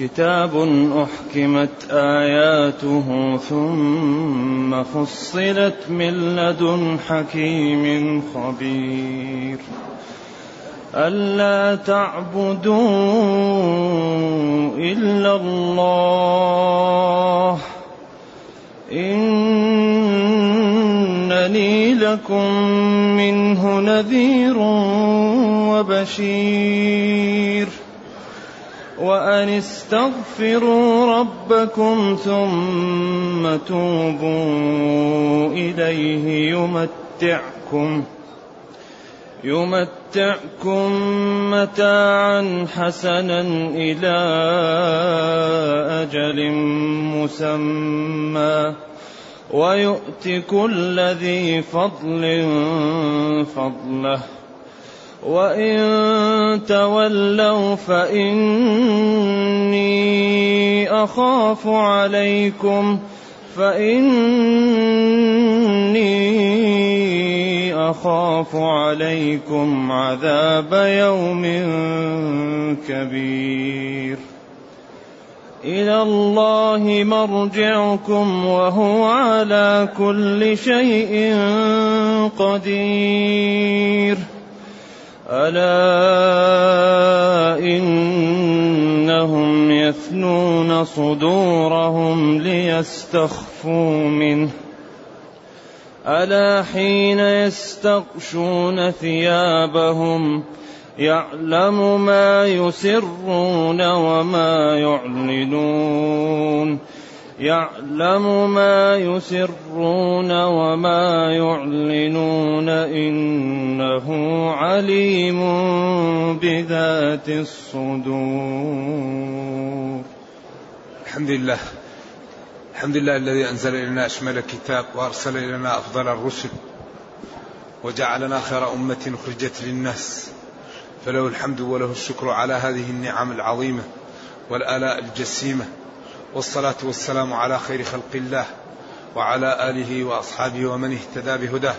كتاب أحكمت آياته ثم فصلت من لدن حكيم خبير. ألا تعبدوا إلا الله. إنني لكم منه نذير وبشير. وأن استغفروا ربكم ثم توبوا إليه يمتعكم يمتعكم متاعا حسنا إلى أجل مسمى ويؤت كل ذي فضل فضله وإن تولوا فإني أخاف عليكم فإني أخاف عليكم عذاب يوم كبير. إلى الله مرجعكم وهو على كل شيء قدير. ألا إنهم يثنون صدورهم ليستخفوا منه. ألا حين يستغشون ثيابهم يعلم ما يسرون وما يعلنون. يعلم ما يسرون وما يعلنون إنه عليم بذات الصدور. الحمد لله. الحمد لله الذي أنزل إلينا أشمل كتاب وأرسل إلينا أفضل الرسل وجعلنا خير أمة أخرجت للناس. فله الحمد وله الشكر على هذه النعم العظيمة والآلاء الجسيمة. والصلاة والسلام على خير خلق الله وعلى آله وأصحابه ومن اهتدى بهداه.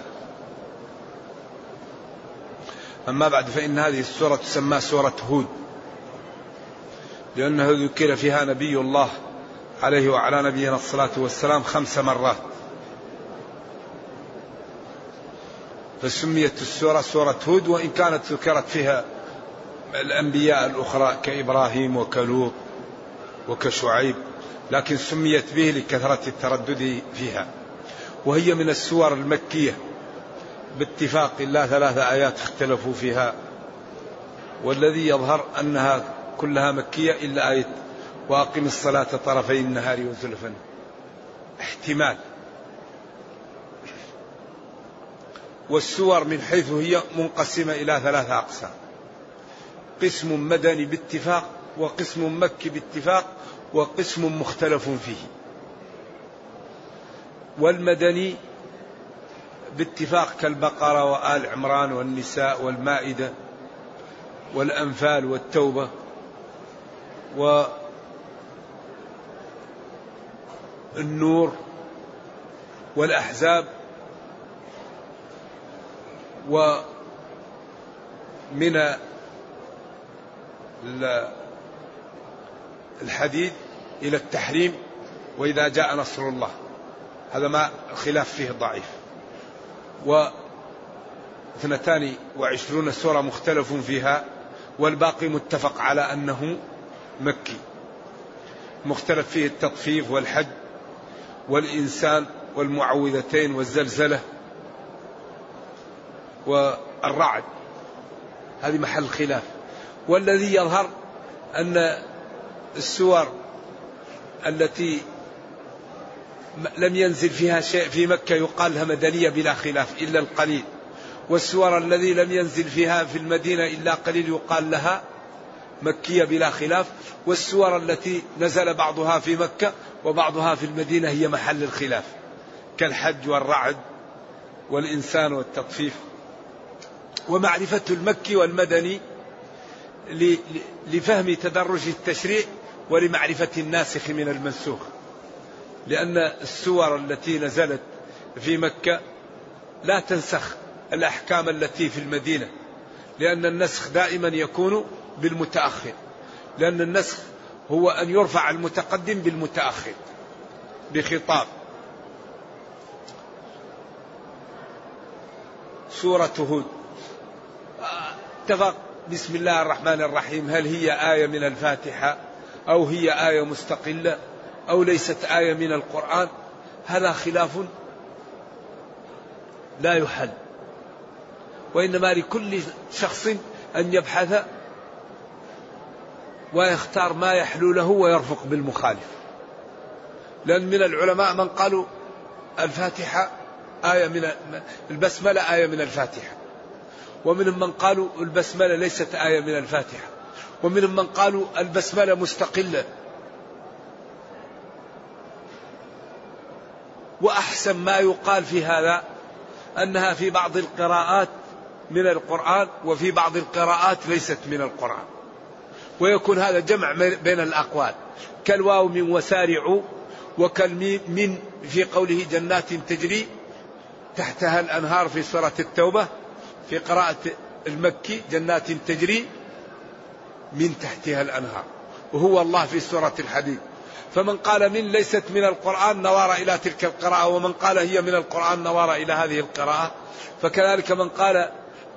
أما بعد فإن هذه السورة تسمى سورة هود لأنه ذكر فيها نبي الله عليه وعلى نبينا الصلاة والسلام خمس مرات. فسميت السورة سورة هود وإن كانت ذكرت فيها الأنبياء الأخرى كإبراهيم وكلوط وكشعيب. لكن سميت به لكثرة التردد فيها. وهي من السور المكية. باتفاق الله ثلاث آيات اختلفوا فيها. والذي يظهر أنها كلها مكية إلا آية وأقم الصلاة طرفي النهار وزلفا. احتمال. والسور من حيث هي منقسمة إلى ثلاثة أقسام. قسم مدني باتفاق وقسم مكي باتفاق وقسم مختلف فيه. والمدني باتفاق كالبقرة وآل عمران والنساء والمائدة والأنفال والتوبة والنور والأحزاب ومن الحديد إلى التحريم وإذا جاء نصر الله. هذا ما الخلاف فيه ضعيف. واثنتان وعشرون سورة مختلف فيها والباقي متفق على أنه مكي. مختلف فيه التطفيف والحج والإنسان والمعوذتين والزلزلة والرعد. هذه محل خلاف. والذي يظهر أن السور التي لم ينزل فيها شيء في مكة يقال لها مدنية بلا خلاف إلا القليل. والسور الذي لم ينزل فيها في المدينة إلا قليل يقال لها مكية بلا خلاف. والسور التي نزل بعضها في مكة وبعضها في المدينة هي محل الخلاف كالحج والرعد والإنسان والتطفيف. ومعرفة المكي والمدني لفهم تدرج التشريع ولمعرفة الناسخ من المنسوخ. لأن السور التي نزلت في مكة لا تنسخ الأحكام التي في المدينة لأن النسخ دائما يكون بالمتأخر لأن النسخ هو أن يرفع المتقدم بالمتأخر بخطاب. سورة هود. اتفق. بسم الله الرحمن الرحيم. هل هي آية من الفاتحة؟ أو هي آية مستقلة أو ليست آية من القرآن هذا خلاف لا يحل. وإنما لكل شخص أن يبحث ويختار ما يحلو له ويرفق بالمخالف. لأن من العلماء من قالوا الفاتحة آية من البسملة آية من الفاتحة ومنهم من قالوا البسملة ليست آية من الفاتحة. ومنهم من قالوا البسملة مستقلة. وأحسن ما يقال في هذا أنها في بعض القراءات من القرآن وفي بعض القراءات ليست من القرآن. ويكون هذا جمع بين الأقوال. كالواو من وسارعوا وكالميم من في قوله جنات تجري تحتها الأنهار في سورة التوبة في قراءة المكي جنات تجري من تحتها الأنهار. وهو الله في سورة الحديد. فمن قال من ليست من القرآن نوار إلى تلك القراءة ومن قال هي من القرآن نوار إلى هذه القراءة فكذلك من قال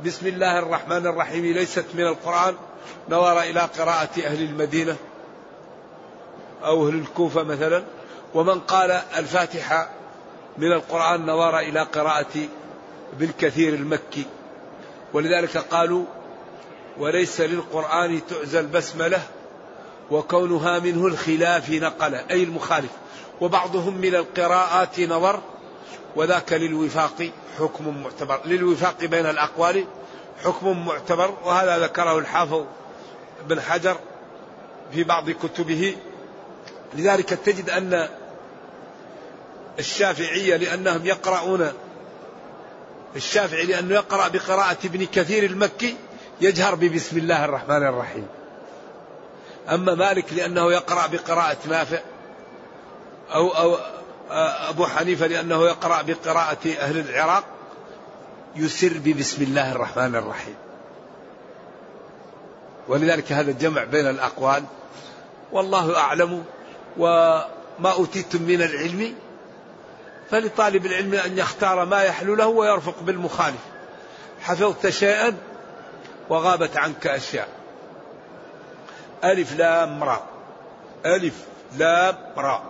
بسم الله الرحمن الرحيم ليست من القرآن نوار إلى قراءة أهل المدينة أو أهل الكوفة مثلا ومن قال الفاتحة من القرآن نوار إلى قراءة بالكثير المكي. ولذلك قالوا وليس للقرآن تعزى البسملة وكونها منه الخلاف نقل أي المخالف. وبعضهم من القراءات نظر وذاك للوفاق حكم معتبر. للوفاق بين الأقوال حكم معتبر وهذا ذكره الحافظ بن حجر في بعض كتبه. لذلك تجد أن الشافعية لأنهم يقرؤون الشافعي لأنه يقرأ بقراءة ابن كثير المكي يجهر ببسم الله الرحمن الرحيم. أما مالك لأنه يقرأ بقراءة نافع أو, أو أبو حنيفة لأنه يقرأ بقراءة أهل العراق يسر ببسم الله الرحمن الرحيم. ولذلك هذا الجمع بين الأقوال والله أعلم وما أوتيتم من العلم فلطالب العلم أن يختار ما يحلو له ويرفق بالمخالف. حفظت شيئا وغابت عنك أشياء. ألف لام را. ألف لام را.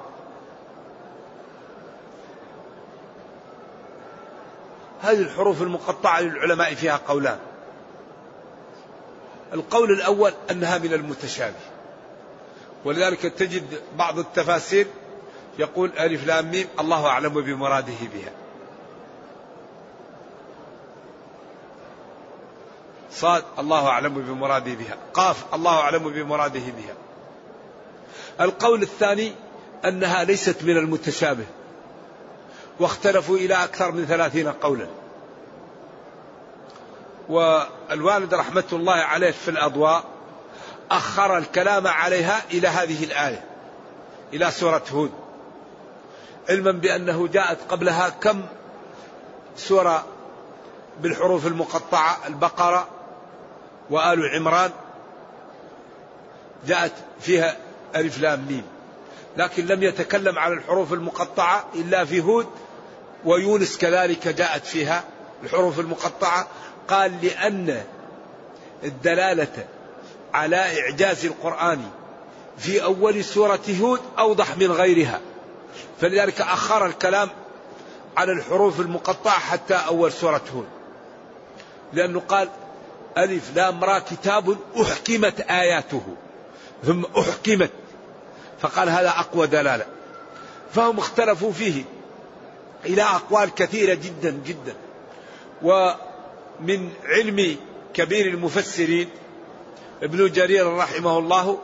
هذه الحروف المقطعة للعلماء فيها قولان. القول الأول أنها من المتشابه. ولذلك تجد بعض التفاسير يقول ألف لام ميم الله أعلم بمراده بها. صاد الله أعلم بمراده بها. قاف الله أعلم بمراده بها. القول الثاني أنها ليست من المتشابه واختلفوا إلى أكثر من ثلاثين قولا. والوالد رحمة الله عليه في الأضواء أخر الكلام عليها إلى هذه الآية إلى سورة هود. علما بأنه جاءت قبلها كم سورة بالحروف المقطعة البقرة وآل عمران جاءت فيها ألف لام ميم. لكن لم يتكلم على الحروف المقطعة إلا في هود ويونس كذلك جاءت فيها الحروف المقطعة. قال لأن الدلالة على إعجاز القرآن في أول سورة هود أوضح من غيرها. فلذلك أخر الكلام على الحروف المقطعة حتى أول سورة هود. لأنه قال ألف لام را كتاب أحكمت آياته. ثم أحكمت. فقال هذا أقوى دلالة. فهم اختلفوا فيه إلى أقوال كثيرة جدا جدا. ومن علم كبير المفسرين ابن جرير رحمه الله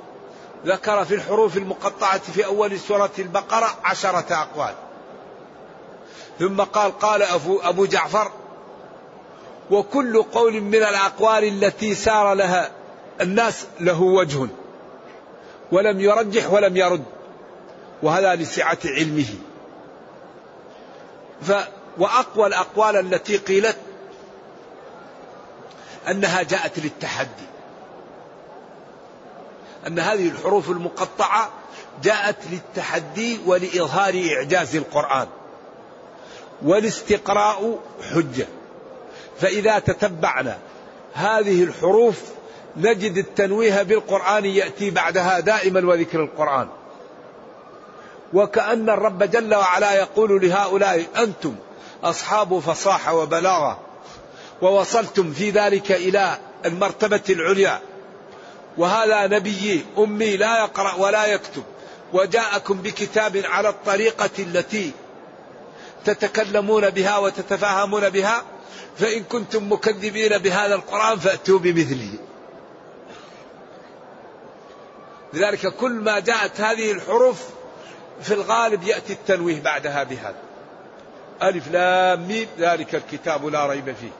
ذكر في الحروف المقطعة في أول سورة البقرة عشرة أقوال. ثم قال قال أبو, أبو جعفر وكل قول من الأقوال التي سار لها الناس له وجه ولم يرجح ولم يرد وهذا لسعة علمه. ف وأقوى الأقوال التي قيلت أنها جاءت للتحدي. أن هذه الحروف المقطعة جاءت للتحدي ولإظهار إعجاز القرآن والاستقراء حجة. فإذا تتبعنا هذه الحروف نجد التنويه بالقرآن يأتي بعدها دائما وذكر القرآن. وكأن الرب جل وعلا يقول لهؤلاء أنتم أصحاب فصاحة وبلاغة ووصلتم في ذلك إلى المرتبة العليا. وهذا نبي أمي لا يقرأ ولا يكتب. وجاءكم بكتاب على الطريقة التي تتكلمون بها وتتفاهمون بها. فإن كنتم مكذبين بهذا القرآن فأتوا بمثله. لذلك كل ما جاءت هذه الحروف في الغالب يأتي التنويه بعدها بهذا. ألف لام ميم ذلك الكتاب لا ريب فيه.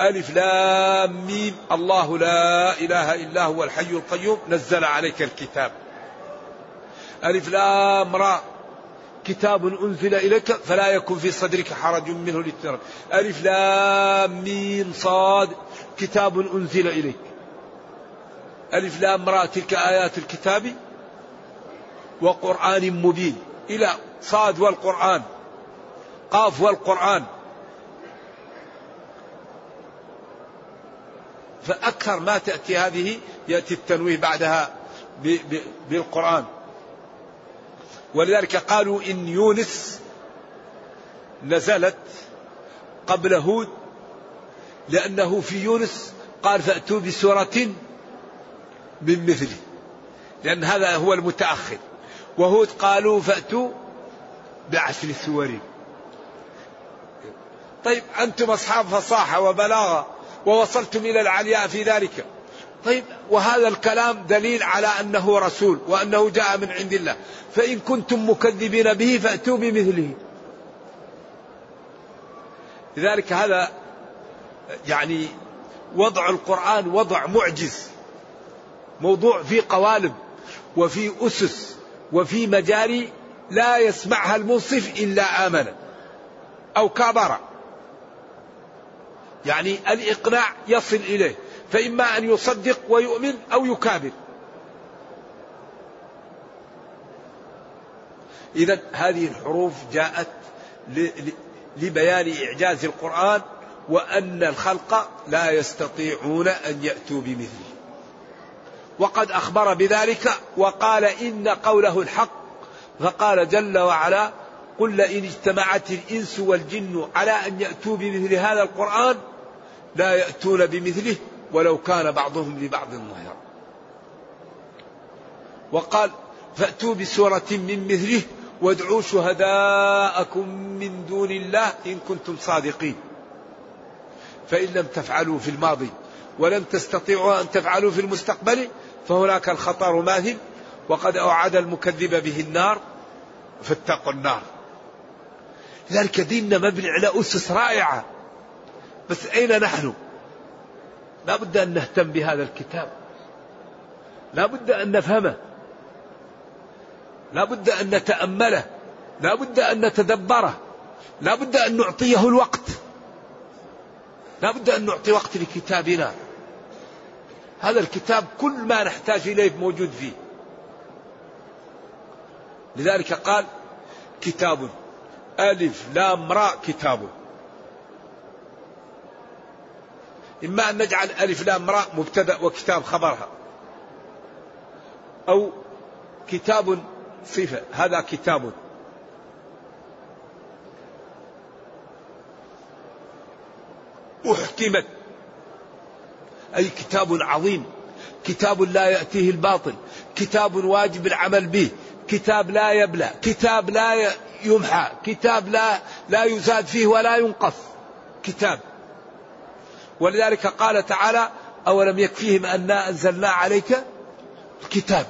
ألف لام ميم الله لا إله إلا هو الحي القيوم نزل عليك الكتاب. ألف لام را كتاب أنزل إليك فلا يكن في صدرك حرج منه للترى ألف لام ميم صاد كتاب أنزل إليك. ألف لام را تلك آيات الكتاب وقرآن مبين. إلى صاد والقرآن قاف والقرآن. فأكثر ما تأتي هذه يأتي التنويه بعدها بالقرآن. ولذلك قالوا إن يونس نزلت قبل هود لأنه في يونس قال فأتوا بسورة من مثله لأن هذا هو المتأخر. وهود قالوا فأتوا بعشر سور. طيب أنتم أصحاب فصاحة وبلاغة ووصلتم إلى العلياء في ذلك. طيب وهذا الكلام دليل على أنه رسول وأنه جاء من عند الله. فإن كنتم مكذبين به فأتوا بمثله. لذلك هذا يعني وضع القرآن وضع معجز موضوع فيه قوالب وفي أسس وفي مجاري لا يسمعها المنصف إلا آمن أو كابر يعني الإقناع يصل إليه. فإما أن يصدق ويؤمن أو يكابر. إذا هذه الحروف جاءت لبيان إعجاز القرآن وأن الخلق لا يستطيعون أن يأتوا بمثله. وقد أخبر بذلك وقال إن قوله الحق فقال جل وعلا قل لئن اجتمعت الإنس والجن على أن يأتوا بمثل هذا القرآن لا يأتون بمثله ولو كان بعضهم لبعض ظهرا وقال فأتوا بسورة من مثله وادعوا شهداءكم من دون الله إن كنتم صادقين. فإن لم تفعلوا في الماضي ولم تستطيعوا أن تفعلوا في المستقبل فهناك الخطر ماثل وقد أوعد المكذب به النار فاتقوا النار. لذلك ديننا مبني على أسس رائعة. بس أين نحن؟ لا بد أن نهتم بهذا الكتاب. لا بد أن نفهمه. لا بد أن نتأمله. لا بد أن نتدبره. لا بد أن نعطيه الوقت. لا بد أن نعطي وقت لكتابنا. هذا الكتاب كل ما نحتاج إليه موجود فيه. لذلك قال كتاب ألف لام راء كتاب. إما أن نجعل ألف لام راء مبتدأ وكتاب خبرها. أو كتاب صفة هذا كتاب. أحكمت. أي كتاب عظيم. كتاب لا يأتيه الباطل. كتاب واجب العمل به. كتاب لا يبلى. كتاب لا يمحى. كتاب لا لا يزاد فيه ولا ينقص. كتاب. ولذلك قال تعالى أولم يكفيهم أنا أنزلنا عليك كتاب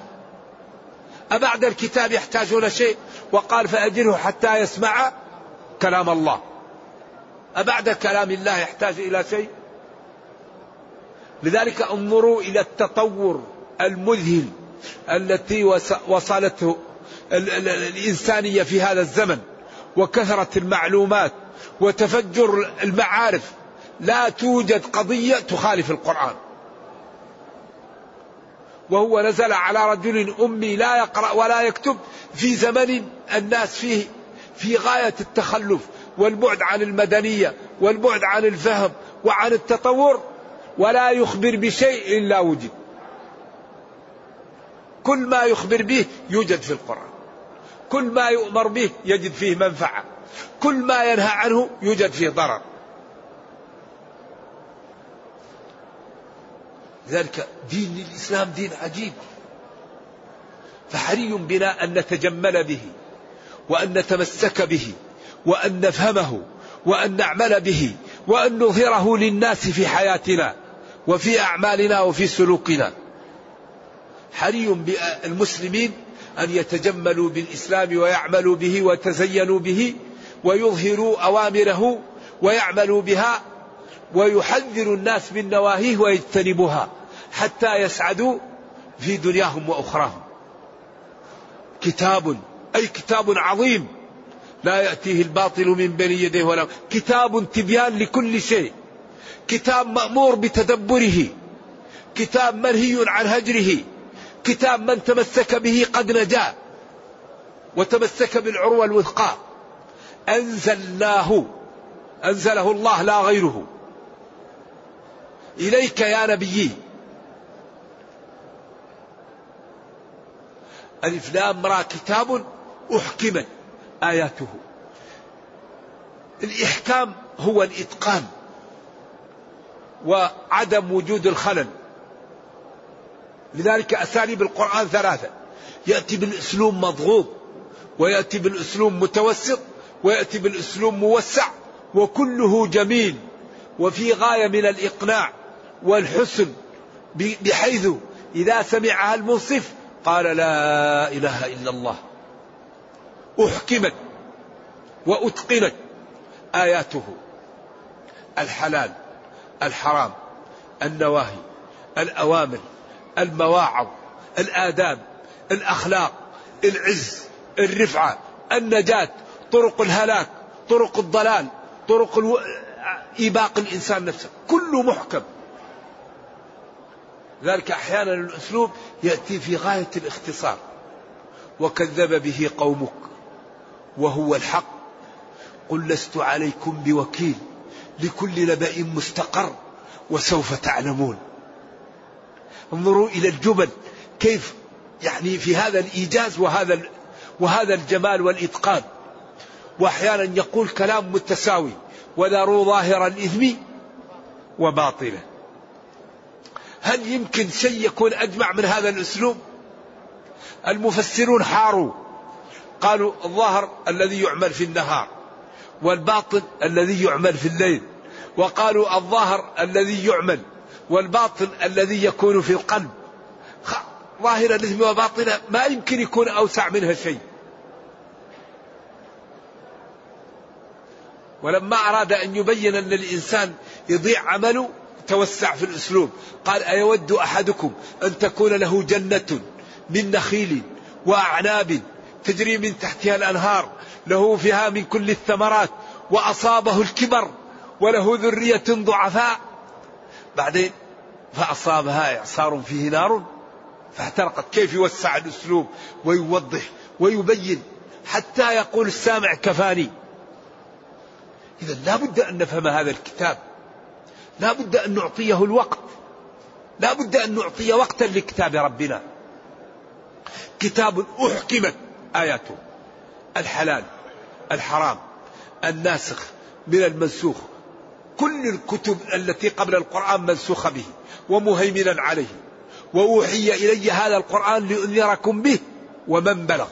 أبعد الكتاب يحتاجون شيء؟ وقال فأجره حتى يسمع كلام الله. أبعد كلام الله يحتاج إلى شيء؟ لذلك انظروا إلى التطور المذهل التي وصلته الإنسانية في هذا الزمن وكثرة المعلومات وتفجر المعارف. لا توجد قضية تخالف القرآن. وهو نزل على رجل أمي لا يقرأ ولا يكتب في زمن الناس فيه في غاية التخلف والبعد عن المدنية والبعد عن الفهم وعن التطور ولا يخبر بشيء إلا وجد. كل ما يخبر به يوجد في القرآن. كل ما يؤمر به يجد فيه منفعة. كل ما ينهى عنه يوجد فيه ضرر. ذلك دين الإسلام دين عجيب. فحري بنا أن نتجمل به وأن نتمسك به وأن نفهمه وأن نعمل به وأن نظهره للناس في حياتنا وفي أعمالنا وفي سلوكنا. حري بالمسلمين أن يتجملوا بالإسلام ويعملوا به ويتزينوا به ويظهروا أوامره ويعملوا بها ويحذر الناس من نواهيه ويجتنبوها حتى يسعدوا في دنياهم وأخراهم. كتاب أي كتاب عظيم. لا يأتيه الباطل من بين يديه ولا كتاب تبيان لكل شيء. كتاب مأمور بتدبره. كتاب منهي عن هجره. كتاب من تمسك به قد نجا وتمسك بالعروة الوثقى. أنزلناه. أنزله الله لا غيره. إليك يا نبيي ألف لام را كتاب أحكمت آياته. الإحكام هو الإتقان وعدم وجود الخلل. لذلك أساليب القرآن ثلاثة. يأتي بالأسلوب مضغوط ويأتي بالأسلوب متوسط ويأتي بالأسلوب موسع وكله جميل. وفي غاية من الإقناع. والحسن بحيث إذا سمعها المنصف قال لا إله إلا الله. أحكمت وأتقنت آياته. الحلال الحرام النواهي الأوامر المواعظ الآداب الأخلاق العز الرفعة النجاة طرق الهلاك طرق الضلال طرق. إيباق الإنسان نفسه. كله محكم. ذلك أحيانا الأسلوب يأتي في غاية الاختصار. وكذب به قومك وهو الحق. قل لست عليكم بوكيل لكل نبأ مستقر وسوف تعلمون. انظروا إلى الجبل كيف يعني في هذا الإيجاز وهذا وهذا الجمال والإتقان. وأحيانا يقول كلام متساوي وذروا ظاهر الإثم وباطله هل يمكن شيء يكون أجمع من هذا الأسلوب؟ المفسرون حاروا. قالوا الظاهر الذي يعمل في النهار والباطن الذي يعمل في الليل. وقالوا الظاهر الذي يعمل والباطن الذي يكون في القلب. ظاهر الإثم وباطنه ما يمكن يكون أوسع منها شيء. ولما أراد أن يبين أن الإنسان يضيع عمله توسع في الأسلوب. قال أيود أحدكم أن تكون له جنة من نخيل وأعناب تجري من تحتها الأنهار له فيها من كل الثمرات وأصابه الكبر وله ذرية ضعفاء. بعدين فأصابها إعصار فيه نار فاحترقت كيف يوسع الأسلوب ويوضح ويبين حتى يقول السامع كفاني. إذا لا بد أن نفهم هذا الكتاب. لا بد أن نعطيه الوقت. لا بد أن نعطي وقتا لكتاب ربنا. كتاب أحكمت آياته. الحلال الحرام الناسخ من المنسوخ. كل الكتب التي قبل القرآن منسوخة به ومهيمنا عليه. وأوحي إلي هذا القرآن لأنذركم به ومن بلغ.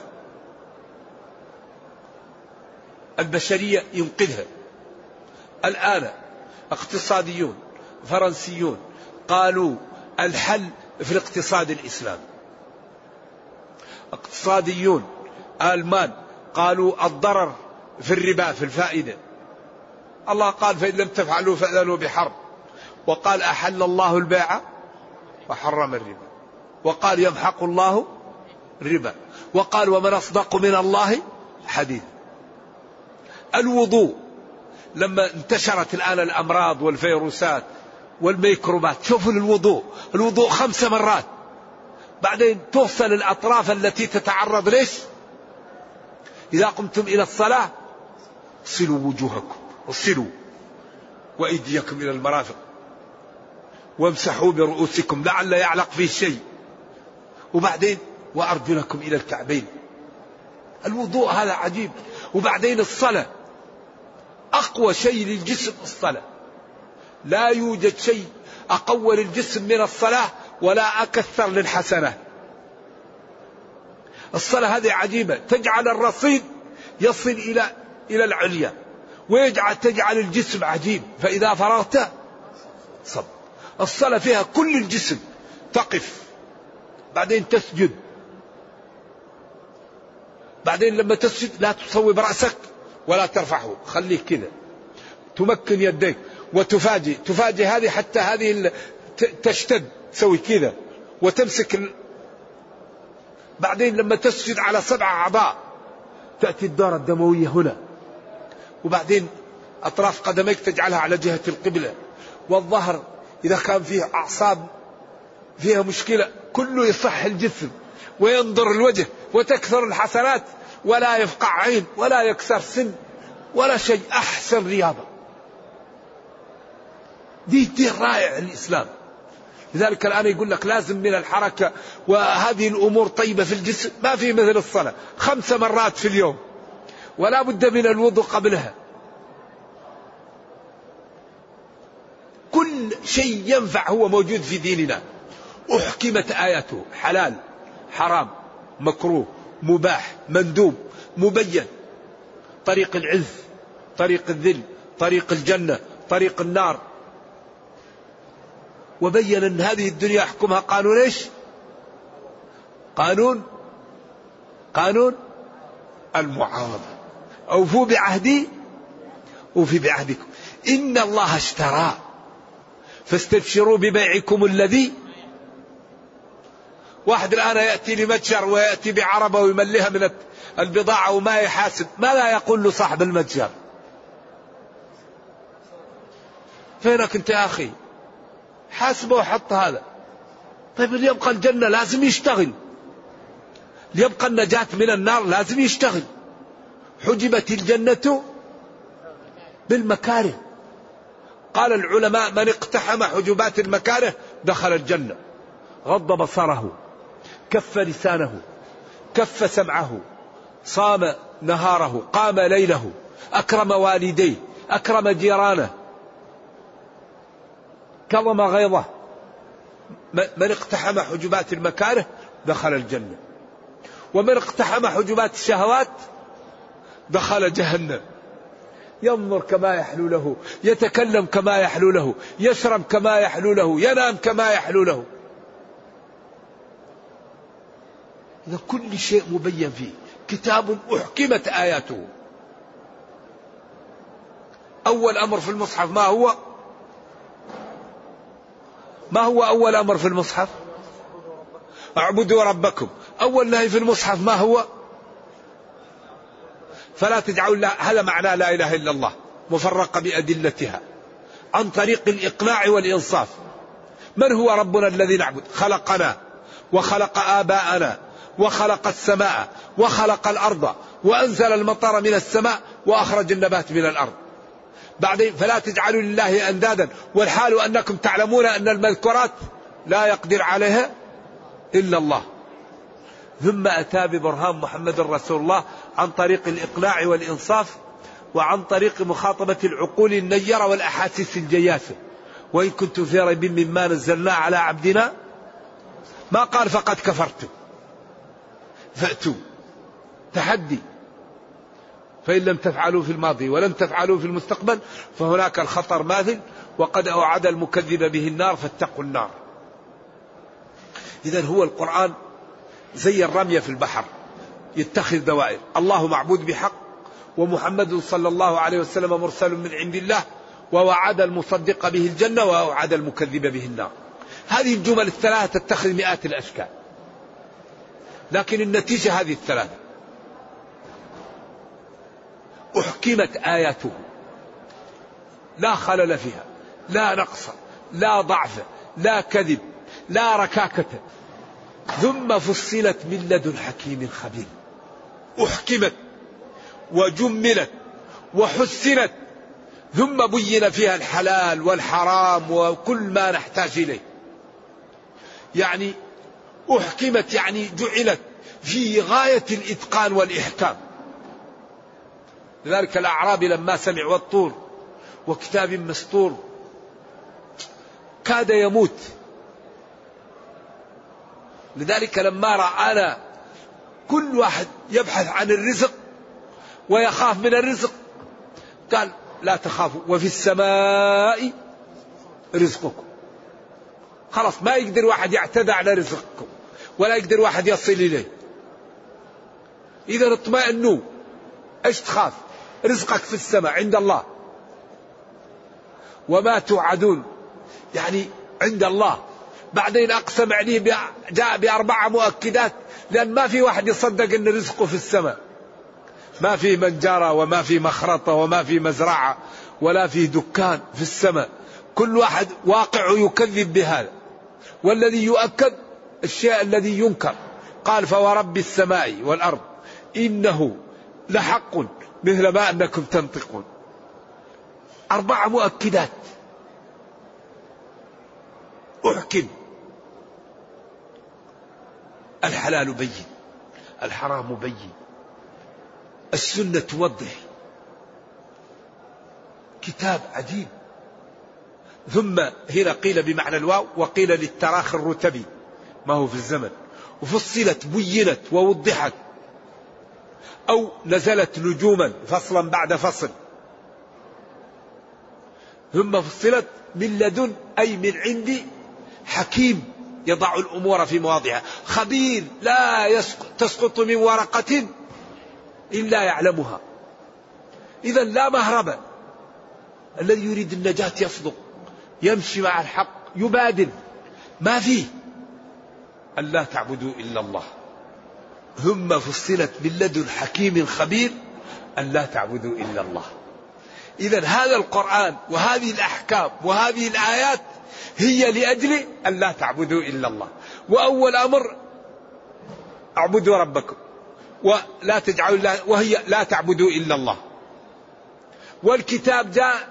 البشرية ينقذها. الآن اقتصاديون فرنسيون قالوا الحل في الاقتصاد الإسلامي اقتصاديون آلمان قالوا الضرر في الربا في الفائدة. الله قال فإن لم تفعلوا فأذنوا بحرب. وقال أحل الله البيع وحرم الربا. وقال يمحق الله الربا. وقال ومن أصدق من الله حديثا الوضوء لما انتشرت الآن الأمراض والفيروسات والميكروبات. شوفوا الوضوء الوضوء خمس مرات. بعدين توصل الأطراف التي تتعرض ليش؟ إذا قمتم إلى الصلاة اغسلوا وجوهكم. اغسلوا. وأيديكم إلى المرافق. وامسحوا برؤوسكم لعل يعلق فيه شيء. وبعدين وأرجلكم إلى الكعبين. الوضوء هذا عجيب. وبعدين الصلاة. أقوى شيء للجسم الصلاة. لا يوجد شيء أقوى للجسم من الصلاة ولا أكثر للحسنة. الصلاة هذه عجيبة. تجعل الرصيد يصل إلى إلى العليا. ويجعل تجعل الجسم عجيب. فإذا فرغت صب. الصلاة فيها كل الجسم. تقف. بعدين تسجد. بعدين لما تسجد لا تصوب رأسك ولا ترفعه. خليه كذا. تمكن يديك وتفاجئ. تفاجئ هذه حتى هذه تشتد. تسوي كذا. وتمسك ال... بعدين لما تسجد على سبع أعضاء تأتي الدورة الدموية هنا. وبعدين أطراف قدميك تجعلها على جهة القبلة. والظهر إذا كان فيه أعصاب فيها مشكلة كله يصح الجسم وينظر الوجه وتكثر الحسنات. ولا يفقع عين ولا يكسر سن ولا شيء أحسن رياضة. دي دي رائع الإسلام. لذلك الآن يقول لك لازم من الحركة وهذه الأمور طيبة في الجسم ما في مثل الصلاة. خمس مرات في اليوم ولا بد من الوضوء قبلها. كل شيء ينفع هو موجود في ديننا. أحكمت آياته حلال حرام مكروه. مباح مندوب مبين. طريق العز طريق الذل طريق الجنة طريق النار. وبين أن هذه الدنيا يحكمها قانون إيش؟ قانون؟ قانون المعاوضة. أوفوا بعهدي أوفي بعهدكم. إن الله اشترى. فاستبشروا ببيعكم الذي واحد الآن يأتي لمتجر ويأتي بعربة ويمليها من البضاعة وما يحاسب. ما لا يقول له صاحب المتجر؟ فينك أنت يا أخي؟ حاسبه وحط هذا. طيب اللي يبقى الجنة لازم يشتغل. ليبقى النجاة من النار لازم يشتغل. حجبت الجنة بالمكاره. قال العلماء من اقتحم حجبات المكاره دخل الجنة. غض بصره. كف لسانه كف سمعه صام نهاره قام ليله أكرم والديه أكرم جيرانه. كظم غيظه. من اقتحم حجبات المكاره دخل الجنة. ومن اقتحم حجبات الشهوات دخل جهنم. ينظر كما يحلو له يتكلم كما يحلو له يشرب كما يحلو له ينام كما يحلو له. إذا كل شيء مبين فيه. كتاب أحكمت آياته. أول أمر في المصحف ما هو؟ ما هو أول أمر في المصحف؟ اعبدوا ربكم. أول نهي في المصحف ما هو؟ فلا تجعلوا الله هذا معنى لا إله إلا الله مفرقة بأدلتها عن طريق الإقناع والإنصاف. من هو ربنا الذي نعبد؟ خلقنا وخلق آباءنا وخلق السماء وخلق الأرض وأنزل المطر من السماء وأخرج النبات من الأرض. بعدين فلا تجعلوا لله أندادا والحال أنكم تعلمون أن المذكورات لا يقدر عليها إلا الله. ثم أتى ببرهان محمد رسول الله عن طريق الإقناع والإنصاف وعن طريق مخاطبة العقول النيرة والأحاسيس الجياسة. وإن كنتم في ريب مما نزلنا على عبدنا ما قال فقد كفرتم. فأتوا. تحدي. فإن لم تفعلوا في الماضي ولم تفعلوا في المستقبل فهناك الخطر ماثل وقد أوعد المكذب به النار فاتقوا النار. إذا هو القرآن زي الرمية في البحر. يتخذ دوائر. الله معبود بحق ومحمد صلى الله عليه وسلم مرسل من عند الله ووعد المصدق به الجنة ووعد المكذب به النار. هذه الجمل الثلاثة تتخذ مئات الأشكال. لكن النتيجة هذه الثلاثة أحكمت آياته. لا خلل فيها. لا نقص. لا ضعف. لا كذب. لا ركاكة. ثم فصلت من لدن حكيم خبير. أحكمت. وجملت. وحسنت. ثم بين فيها الحلال والحرام وكل ما نحتاج إليه. يعني أحكمت يعني جعلت في غاية الإتقان والإحكام. لذلك الأعرابي لما سمع والطور وكتاب مسطور كاد يموت. لذلك لما رآنا كل واحد يبحث عن الرزق ويخاف من الرزق قال لا تخافوا وفي السماء رزقكم. خلاص ما يقدر واحد يعتدى على رزقكم. ولا يقدر واحد يصل إليه. إذا اطمئنوا. إيش تخاف؟ رزقك في السماء عند الله. وما توعدون. يعني عند الله. بعدين أقسم عليه جاء بأربعة مؤكدات. لأن ما في واحد يصدق أن رزقه في السماء. ما في منجرة وما في مخرطة وما في مزرعة ولا في دكان في السماء. كل واحد واقع يكذب بهذا. والذي يؤكد الشيء الذي ينكر. قال فورب السماء والأرض إنه لحق مثل ما أنكم تنطقون. أربع مؤكدات. أحكم. الحلال بين الحرام بين السنة توضح. كتاب عجيب. ثم هنا قيل بمعنى الواو وقيل للتراخي الرتبي. ما هو في الزمن. وفصلت بينت ووضحت. أو نزلت نجوما فصلا بعد فصل. ثم فصلت من لدن أي من عندي حكيم يضع الأمور في مواضعها. خبير لا تسقط من ورقة إلا يعلمها. إذا لا مهرب الذي يريد النجاة يصدق يمشي مع الحق يبادل. ما فيه؟ أن لا تعبدوا إلا الله. ثم فصلت من لدن حكيم خبير أن لا تعبدوا إلا الله. إذا هذا القرآن وهذه الأحكام وهذه الآيات هي لأجل أن لا تعبدوا إلا الله. وأول أمر اعبدوا ربكم ولا تجعلوا الله وهي لا تعبدوا إلا الله. والكتاب جاء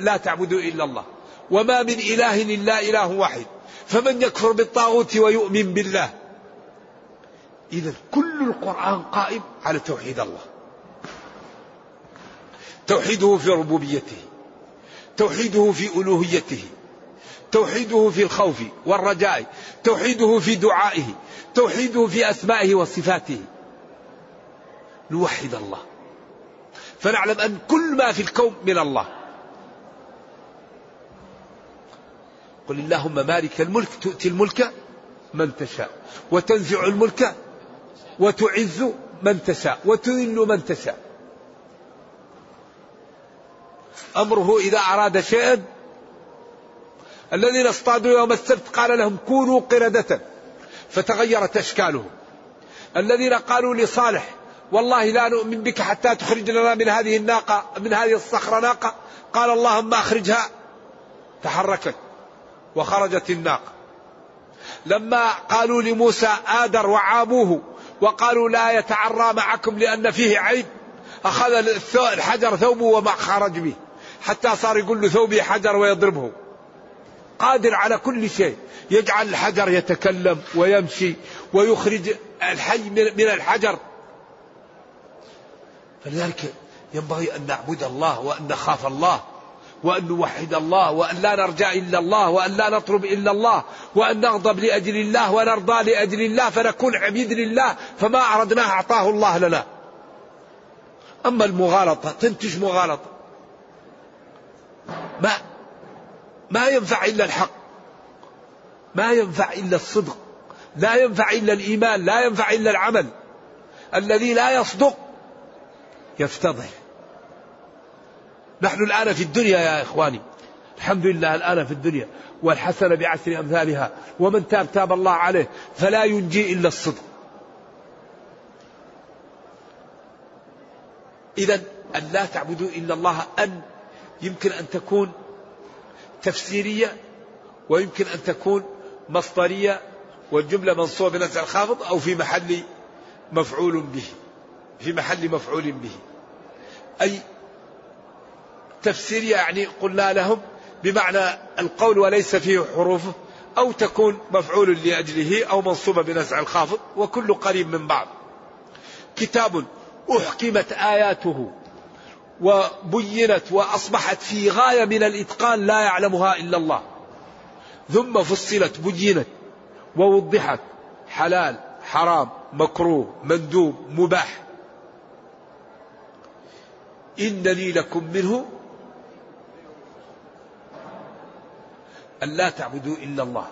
لا تعبدوا إلا الله. وما من إله إلا إله واحد. فمن يكفر بالطاغوت ويؤمن بالله. إذا كل القرآن قائم على توحيد الله. توحيده في ربوبيته. توحيده في ألوهيته. توحيده في الخوف والرجاء. توحيده في دعائه. توحيده في أسمائه وصفاته. نوحد الله. فنعلم أن كل ما في الكون من الله. قل اللهم مالك الملك تؤتي الملك من تشاء وتنزع الملك وتعز من تشاء وتذل من تشاء. أمره إذا أراد شيئا الذين اصطادوا يوم السبت قال لهم كونوا قردة فتغيرت أشكالهم الذين قالوا لصالح والله لا نؤمن بك حتى تخرج لنا من هذه الناقة من هذه الصخرة ناقة قال اللهم أخرجها تحركت. وخرجت الناقة لما قالوا لموسى آدر وعابوه وقالوا لا يتعرى معكم لأن فيه عيب أخذ الحجر ثوبه وما خرج به حتى صار يقول له ثوبي حجر ويضربه. قادر على كل شيء يجعل الحجر يتكلم ويمشي ويخرج الحي من الحجر. فلذلك ينبغي أن نعبد الله وأن نخاف الله. وأن نوحد الله وأن لا نرجع إلا الله وأن لا نطلب إلا الله وأن نغضب لأجل الله ونرضى لأجل الله فنكون عبيد لله فما أردناه أعطاه الله لنا. أما المغالطة تنتج مغالطة. ما ما ينفع إلا الحق. ما ينفع إلا الصدق. لا ينفع إلا الإيمان لا ينفع إلا العمل. الذي لا يصدق يفتضح. نحن الآن في الدنيا يا إخواني. الحمد لله الآن في الدنيا. والحسنة بعشر أمثالها. ومن تاب تاب الله عليه فلا ينجي إلا الصدق. إذا أن لا تعبدوا إلا الله أن يمكن أن تكون تفسيرية ويمكن أن تكون مصدرية والجملة منصوبة بنزع الخافض أو في محل مفعول به. في محل مفعول به. أي تفسيرية يعني قلنا لهم بمعنى القول وليس فيه حروفه أو تكون مفعول لأجله أو منصوبة بنزع الخافض وكل قريب من بعض. كتاب أحكمت آياته وبينت وأصبحت في غاية من الإتقان لا يعلمها إلا الله. ثم فصلت بينت ووضحت حلال حرام مكروه مندوب مباح. إنني لكم منه أن لا تعبدوا إلا الله.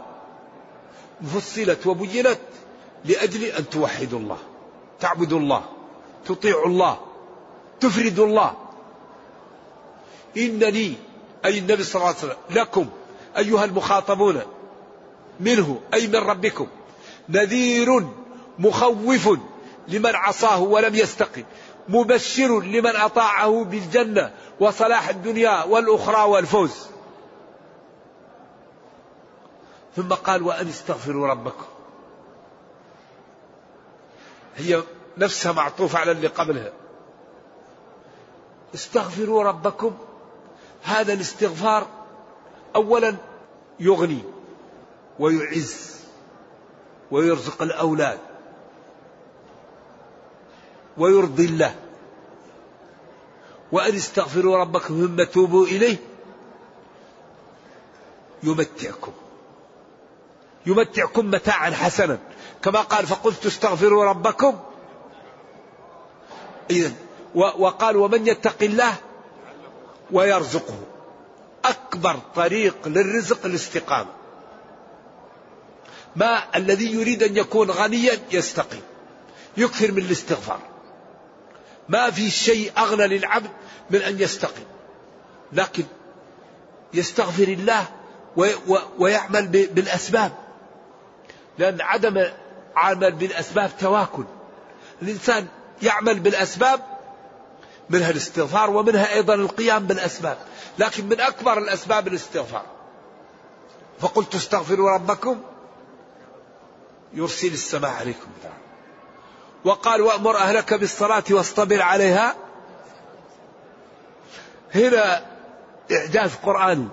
فصلت وبينت لأجل أن توحدوا الله. تعبدوا الله. تطيعوا الله. تفردوا الله. إنني أي النبي صلى الله عليه وسلم لكم أيها المخاطبون منه أي من ربكم نذير مخوف لمن عصاه ولم يستقم مبشر لمن أطاعه بالجنة وصلاح الدنيا والأخرى والفوز. ثم قال وأن استغفروا ربكم. هي نفسها معطوفة على اللي قبلها. استغفروا ربكم. هذا الاستغفار أولا يغني ويعز ويرزق الأولاد ويرضي الله. وأن استغفروا ربكم ثم توبوا إليه يمتعكم. يمتعكم متاعا حسنا. كما قال فقلت استغفروا ربكم. إذا وقال ومن يتق الله ويرزقه. أكبر طريق للرزق الاستقامة. ما الذي يريد أن يكون غنيا يستقيم. يكثر من الاستغفار. ما في شيء أغنى للعبد من أن يستقيم. لكن يستغفر الله ويعمل بالأسباب. لأن عدم عمل بالأسباب تواكل. الإنسان يعمل بالأسباب منها الاستغفار ومنها أيضا القيام بالأسباب. لكن من أكبر الأسباب الاستغفار. فقلت استغفروا ربكم يرسل السماء عليكم وقال وأمر أهلك بالصلاة واصطبر عليها. هنا إعجاز قرآني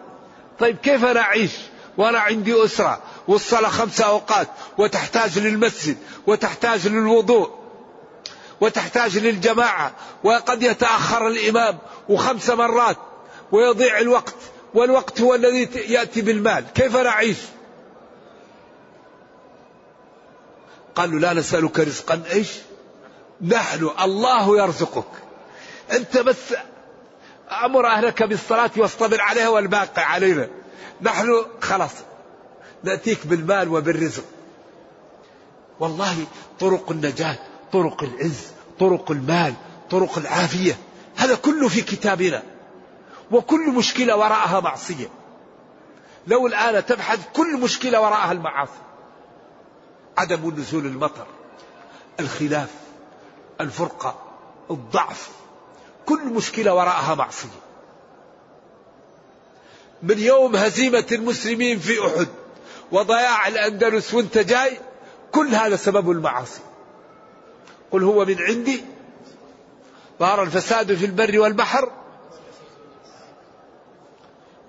طيب كيف أنا أعيش وأنا عندي أسرة والصلاة خمسة أوقات وتحتاج للمسجد وتحتاج للوضوء وتحتاج للجماعة وقد يتأخر الإمام وخمس مرات ويضيع الوقت والوقت هو الذي يأتي بالمال. كيف نعيش؟ قالوا لا نسألك رزقا. إيش؟ نحن الله يرزقك. أنت بس أمر أهلك بالصلاة واصطبر عليها والباقي علينا. نحن خلاص. نأتيك بالمال وبالرزق. والله طرق النجاة طرق العز طرق المال طرق العافية هذا كله في كتابنا. وكل مشكلة وراءها معصية. لو الآن تبحث كل مشكلة وراءها المعاصي. عدم نزول المطر الخلاف الفرقة الضعف. كل مشكلة وراءها معصية. من يوم هزيمة المسلمين في أحد وضياع الأندلس وانت جاي كل هذا سبب المعاصي. قل هو من عندي ظهر الفساد في البر والبحر.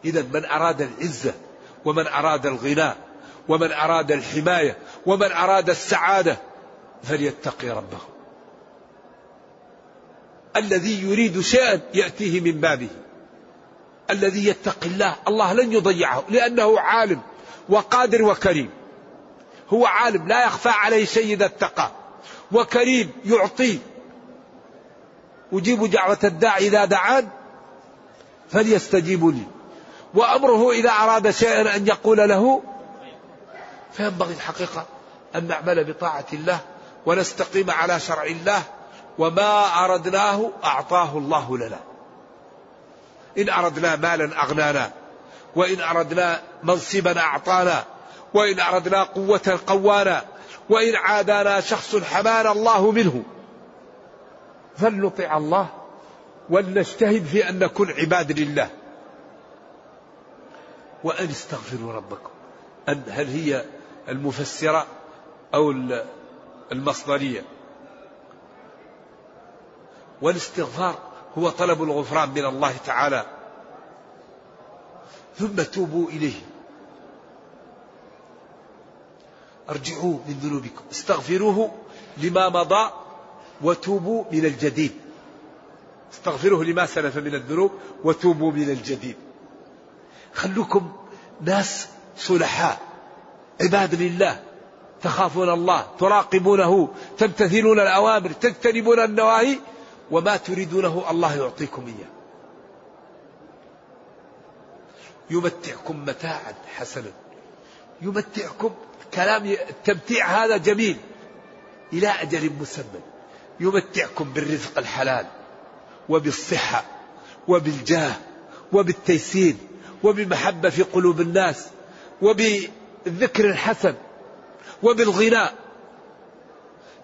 إذا من أراد العزة ومن أراد الغنى ومن أراد الحماية ومن أراد السعادة فليتقي ربه. الذي يريد شيئا يأتيه من بابه. الذي يتقي الله الله لن يضيعه لأنه عالم. وقادر وكريم. هو عالم لا يخفى عليه شيء إذا اتقى. وكريم يعطي. أجيب دعوة الداعي إذا دعان فليستجيبوا لي. وأمره إذا أراد شيئا أن يقول له فينبغي الحقيقة أن نعمل بطاعة الله ونستقيم على شرع الله. وما أردناه أعطاه الله لنا. إن أردنا مالا أغنانا. وإن أردنا منصبا أعطانا وإن أردنا قوة قوانا وإن عادانا شخص حمانا الله منه. فلنطع الله ولنجتهد في أن نكون عباد لله. وأن استغفروا ربكم. أن هل هي المفسرة أو المصدرية؟ والاستغفار هو طلب الغفران من الله تعالى. ثم توبوا إليه. أرجعوا من ذنوبكم. استغفروه لما مضى وتوبوا من الجديد. استغفروه لما سلف من الذنوب وتوبوا من الجديد. خلوكم ناس صلحاء عباد لله. تخافون الله. تراقبونه. تمتثلون الأوامر. تجتنبون النواهي. وما تريدونه الله يعطيكم إياه. يمتعكم متاعا حسنا. يمتعكم كلام التمتيع هذا جميل إلى أجل مسمى. يمتعكم بالرزق الحلال وبالصحة وبالجاه وبالتيسير وبمحبة في قلوب الناس وبالذكر الحسن وبالغناء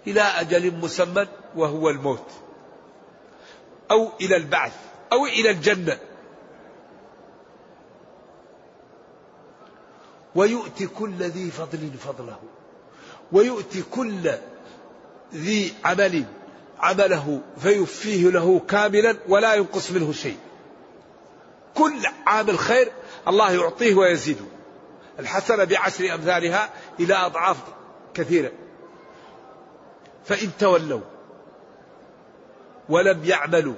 إلى أجل مسمى وهو الموت أو إلى البعث أو إلى الجنة. ويؤتي كل ذي فضل فضله ويؤتي كل ذي عمل عمله فيوفيه له كاملا ولا ينقص منه شيء. كل عامل خير الله يعطيه ويزيده. الحسنة بعشر أمثالها إلى أضعاف كثيرة. فإن تولوا ولم يعملوا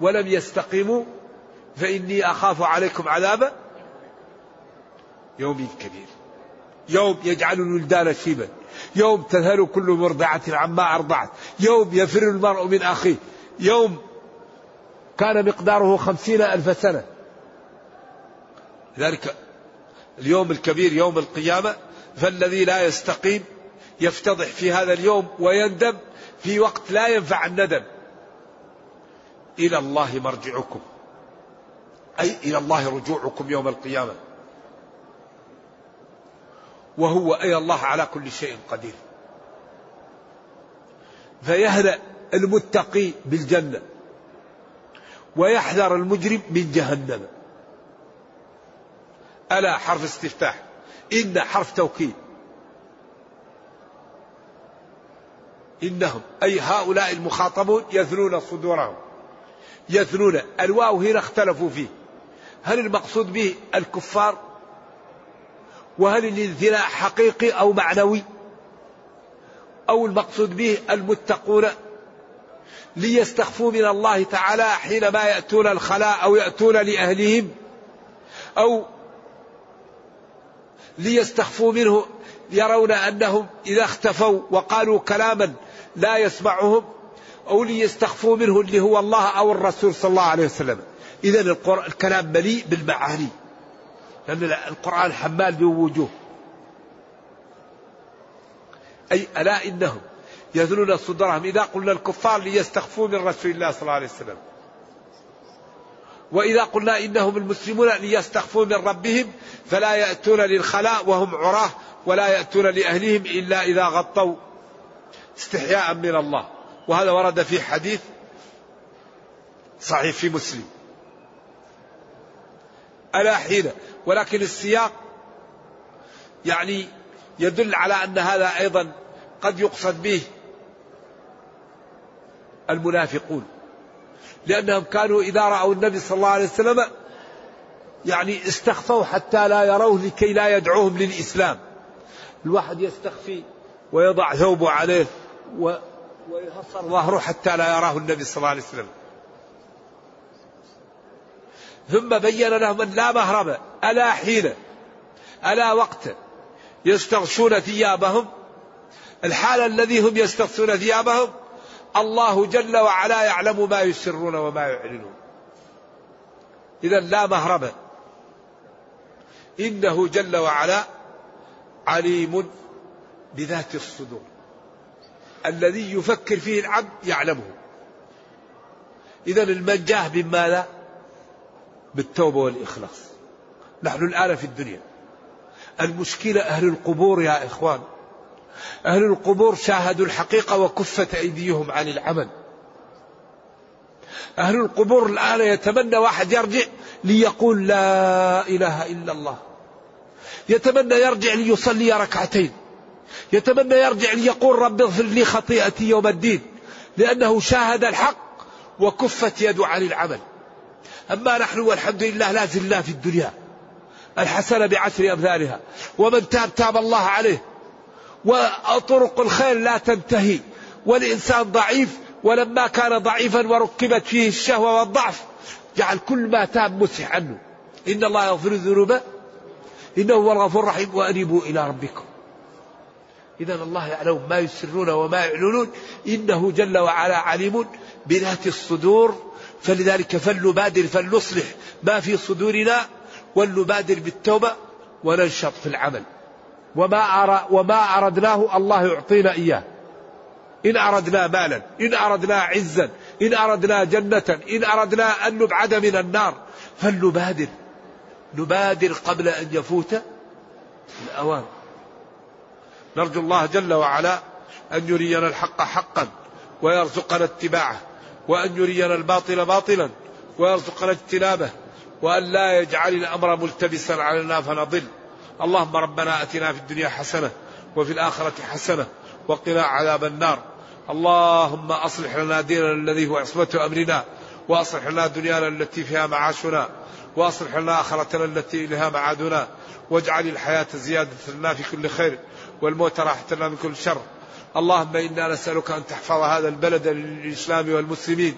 ولم يستقيموا فإني أخاف عليكم عذاب يوم كبير. يوم يجعل الولدان شيبا يوم تذهل كل مرضعة عما أرضعت. يوم يفر المرء من أخيه. يوم كان مقداره خمسين ألف سنة. ذلك اليوم الكبير يوم القيامة فالذي لا يستقيم يفتضح في هذا اليوم ويندم في وقت لا ينفع الندم. إلى الله مرجعكم. أي إلى الله رجوعكم يوم القيامة. وهو أي الله على كل شيء قدير. فيهدأ المتقي بالجنة ويحذر المجرم من جهنم. ألا حرف استفتاح؟ إن حرف توكيد. إنهم أي هؤلاء المخاطبون يثنون صدورهم. يثنون الواو هنا اختلفوا فيه. هل المقصود به الكفار وهل الانثناء حقيقي أو معنوي؟ أو المقصود به المتقون ليستخفوا من الله تعالى حينما يأتون الخلاء أو يأتون لأهلهم؟ أو ليستخفوا منه يرون أنهم إذا اختفوا وقالوا كلاما لا يسمعهم؟ أو ليستخفوا منه اللي هو الله أو الرسول صلى الله عليه وسلم؟ إذا الكلام مليء بالمعاني. لأن القرآن حمال بوجوه. أي ألا إنهم يذلون صدرهم إذا قلنا الكفار ليستخفوا من رسول الله صلى الله عليه وسلم. وإذا قلنا إنهم المسلمون ليستخفوا من ربهم فلا يأتون للخلاء وهم عراه ولا يأتون لأهلهم إلا إذا غطوا استحياء من الله. وهذا ورد في حديث صحيح في مسلم. ألا حين ولكن السياق يعني يدل على أن هذا أيضا قد يقصد به المنافقون لأنهم كانوا إذا رأوا النبي صلى الله عليه وسلم يعني استخفوا حتى لا يروه لكي لا يدعوهم للإسلام. الواحد يستخفي ويضع ثوبه عليه ويهصر ظهره حتى لا يراه النبي صلى الله عليه وسلم. ثم بين لهم أن لا مهرب ألا حين ألا وقت يستغشون ثيابهم. الحال الذي هم يستغشون ثيابهم الله جل وعلا يعلم ما يسرون وما يعلنون. إذا لا مهرب. إنه جل وعلا عليم بذات الصدور. الذي يفكر فيه العبد يعلمه. إذا المنجاه من ماذا؟ بالتوبة والإخلاص. نحن الآن في الدنيا. المشكلة أهل القبور يا إخوان. أهل القبور شاهدوا الحقيقة وكفت أيديهم عن العمل. أهل القبور الآن يتمنى واحد يرجع ليقول لا إله إلا الله. يتمنى يرجع ليصلي ركعتين. يتمنى يرجع ليقول رب اغفر لي خطيئتي يوم الدين. لأنه شاهد الحق وكفت يده عن العمل. أما نحن والحمد لله لا زلنا في الدنيا الحسنة بعشر أمثالها ومن تاب تاب الله عليه وطرق الخير لا تنتهي والإنسان ضعيف ولما كان ضعيفا وركبت فيه الشهوة والضعف جعل كل ما تاب مسح عنه. إن الله يغفر الذنوب إنه هو الغفور الرحيم وأنيبوا إلى ربكم. إذا الله يعلم ما يسرون وما يعلنون إنه جل وعلا عليم بذات الصدور. فلذلك فلنبادر فلنصلح ما في صدورنا ولنبادر بالتوبة وننشط في العمل. وما وما أردناه الله يعطينا إياه. إن أردنا مالا إن أردنا عزا إن أردنا جنة إن أردنا أن نبعد من النار. فلنبادر. نبادر قبل أن يفوت الأوان. نرجو الله جل وعلا أن يرينا الحق حقا ويرزقنا اتباعه. وأن يرينا الباطل باطلا ويرزقنا اجتنابه وأن لا يجعل الأمر ملتبسا علينا فنضل. اللهم ربنا أتنا في الدنيا حسنة وفي الآخرة حسنة وقنا عذاب النار. اللهم أصلح لنا ديننا الذي هو عصمة أمرنا وأصلح لنا دنيانا التي فيها معاشنا وأصلح لنا آخرتنا التي إليها معادنا واجعل الحياة زيادة لنا في كل خير والموت راحة لنا من كل شر. اللهم إنا نسألك أن تحفظ هذا البلد للإسلام والمسلمين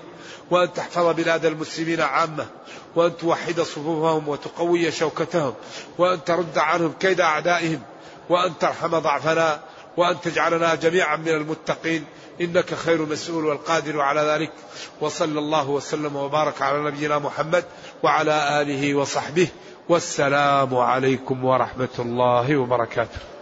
وأن تحفظ بلاد المسلمين عامة وأن توحد صفوفهم وتقوي شوكتهم وأن ترد عنهم كيد أعدائهم وأن ترحم ضعفنا وأن تجعلنا جميعا من المتقين. إنك خير مسؤول والقادر على ذلك. وصلى الله وسلم وبارك على نبينا محمد وعلى آله وصحبه. والسلام عليكم ورحمة الله وبركاته.